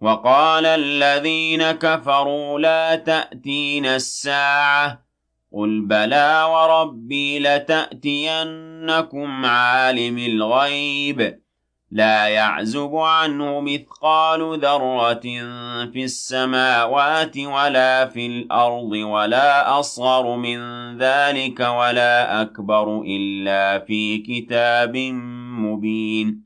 وقال الذين كفروا لا تأتين الساعة قل بلى وربي لتأتينكم عالم الغيب لا يعزب عنه مثقال ذرة في السماوات ولا في الأرض ولا أصغر من ذلك ولا أكبر إلا في كتاب مبين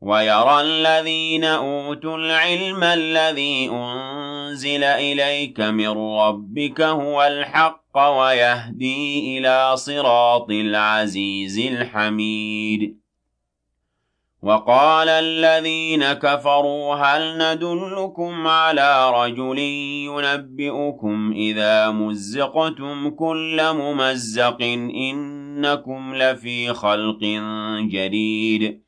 ويرى الذين أوتوا العلم الذي أنزل إليك من ربك هو الحق ويهدي إلى صراط العزيز الحميد. وقال الذين كفروا هل ندلكم على رجل ينبئكم إذا مزقتم كل ممزق إنكم لفي خلق جديد.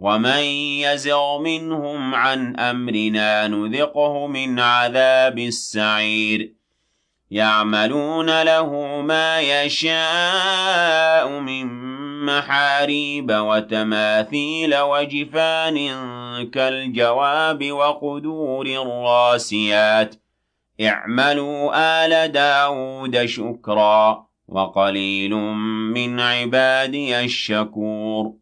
ومن يزغ منهم عن أمرنا نذقه من عذاب السعير. يعملون له ما يشاء من محاريب وتماثيل وجفان كالجواب وقدور الراسيات. اعملوا آل داود شكرا وقليل من عبادي الشكور.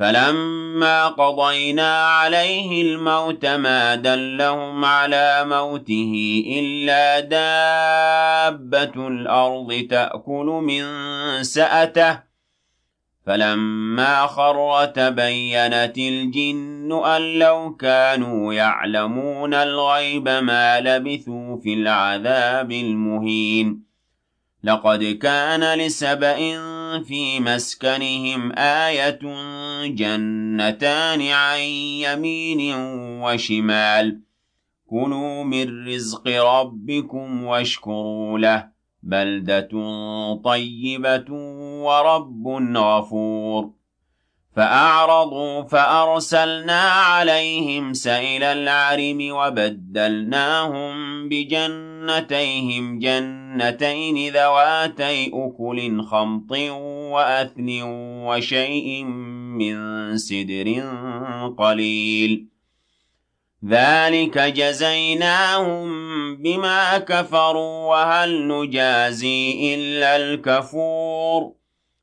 فلما قضينا عليه الموت ما دلهم على موته إلا دابة الأرض تأكل من سأته. فلما خر تبينت الجن أن لو كانوا يعلمون الغيب ما لبثوا في العذاب المهين. لقد كان لسبإ في مسكنهم آية جنتان عن يمين وشمال. كلوا من رزق ربكم واشكروا له بلدة طيبة ورب غفور. فأعرضوا فأرسلنا عليهم سيل العرم وبدلناهم بجنتيهم جنتين ذواتي أكل خمط وأثن وشيء من سدر قليل. ذلك جزيناهم بما كفروا وهل نجازي إلا الكفور؟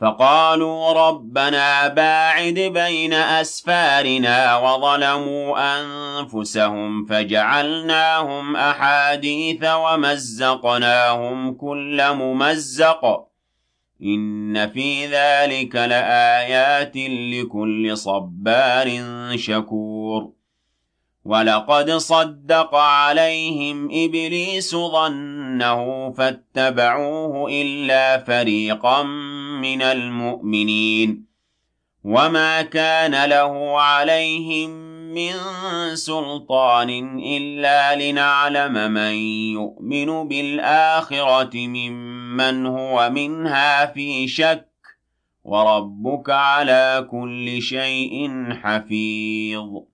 فقالوا ربنا باعد بين أسفارنا وظلموا أنفسهم فجعلناهم أحاديث ومزقناهم كل ممزق. إن في ذلك لآيات لكل صبار شكور. ولقد صدق عليهم إبليس ظنه فاتبعوه إلا فريقا من المؤمنين وما كان له عليهم من سلطان إلا لنعلم من يؤمن بالآخرة ممن هو منها في شك وربك على كل شيء حفيظ.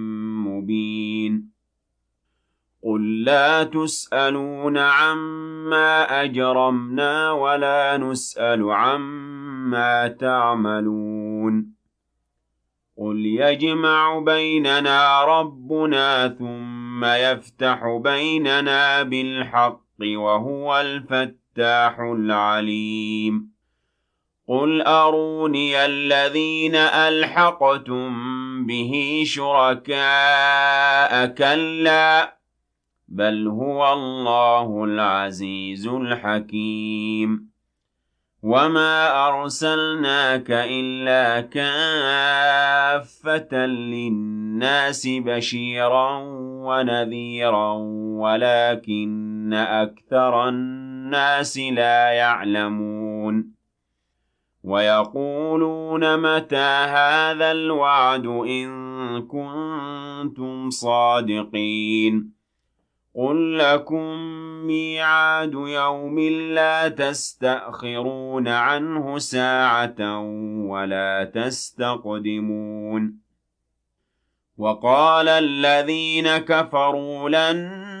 مبين. قل لا تسألون عما أجرمنا ولا نسأل عما تعملون. قل يجمع بيننا ربنا ثم يفتح بيننا بالحق وهو الفتاح العليم. قل أروني الذين ألحقتم به شركاء كلا بل هو الله العزيز الحكيم وما أرسلناك إلا كافة للناس بشيرا ونذيرا ولكن أكثر الناس لا يعلمون ويقولون متى هذا الوعد إن كنتم صادقين قل لكم ميعاد يوم لا تستأخرون عنه ساعة ولا تستقدمون وقال الذين كفروا لن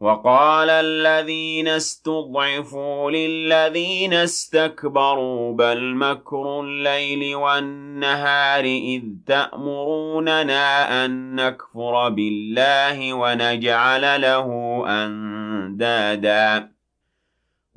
وقال الذين استضعفوا للذين استكبروا بل مكر الليل والنهار إذ تأمروننا أن نكفر بالله ونجعل له أندادا.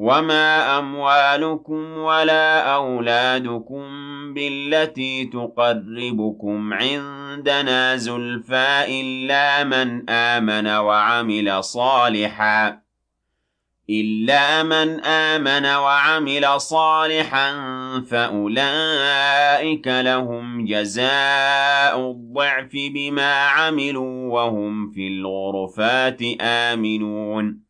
وما أموالكم ولا أولادكم بالتي تقربكم عندنا زلفى إلا من آمن وعمل صالحا إلا من آمن وعمل صالحا فأولئك لهم جزاء الضعف بما عملوا وهم في الغرفات آمنون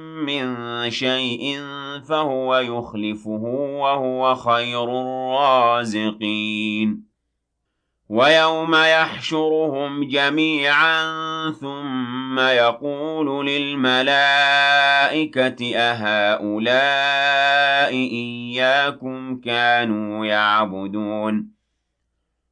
من شيء فهو يخلفه وهو خير الرازقين. ويوم يحشرهم جميعا ثم يقول للملائكة أهؤلاء إياكم كانوا يعبدون.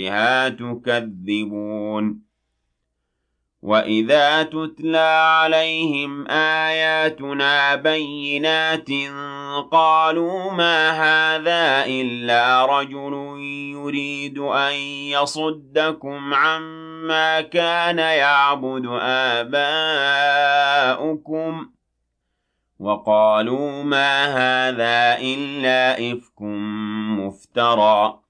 بها تكذبون. وإذا تتلى عليهم آياتنا بينات قالوا ما هذا إلا رجل يريد أن يصدكم عما كان يعبد آباؤكم. وقالوا ما هذا إلا إفك مفترى.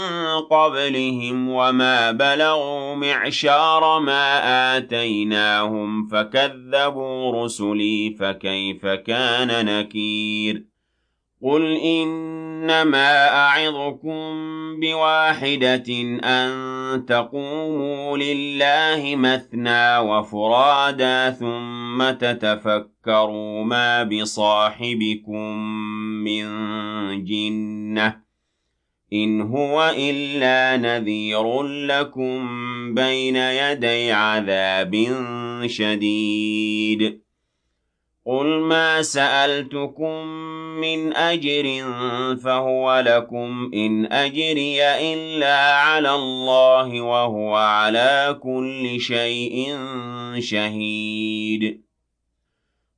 قبلهم وما بلغوا معشار ما آتيناهم فكذبوا رسلي فكيف كان نكير؟ قل إنما أعظكم بواحدة أن تقوموا لله مثنى وفرادا ثم تتفكروا ما بصاحبكم من جنة إن هو إلا نذير لكم بين يدي عذاب شديد قل ما سألتكم من أجر فهو لكم إن أجري إلا على الله وهو على كل شيء شهيد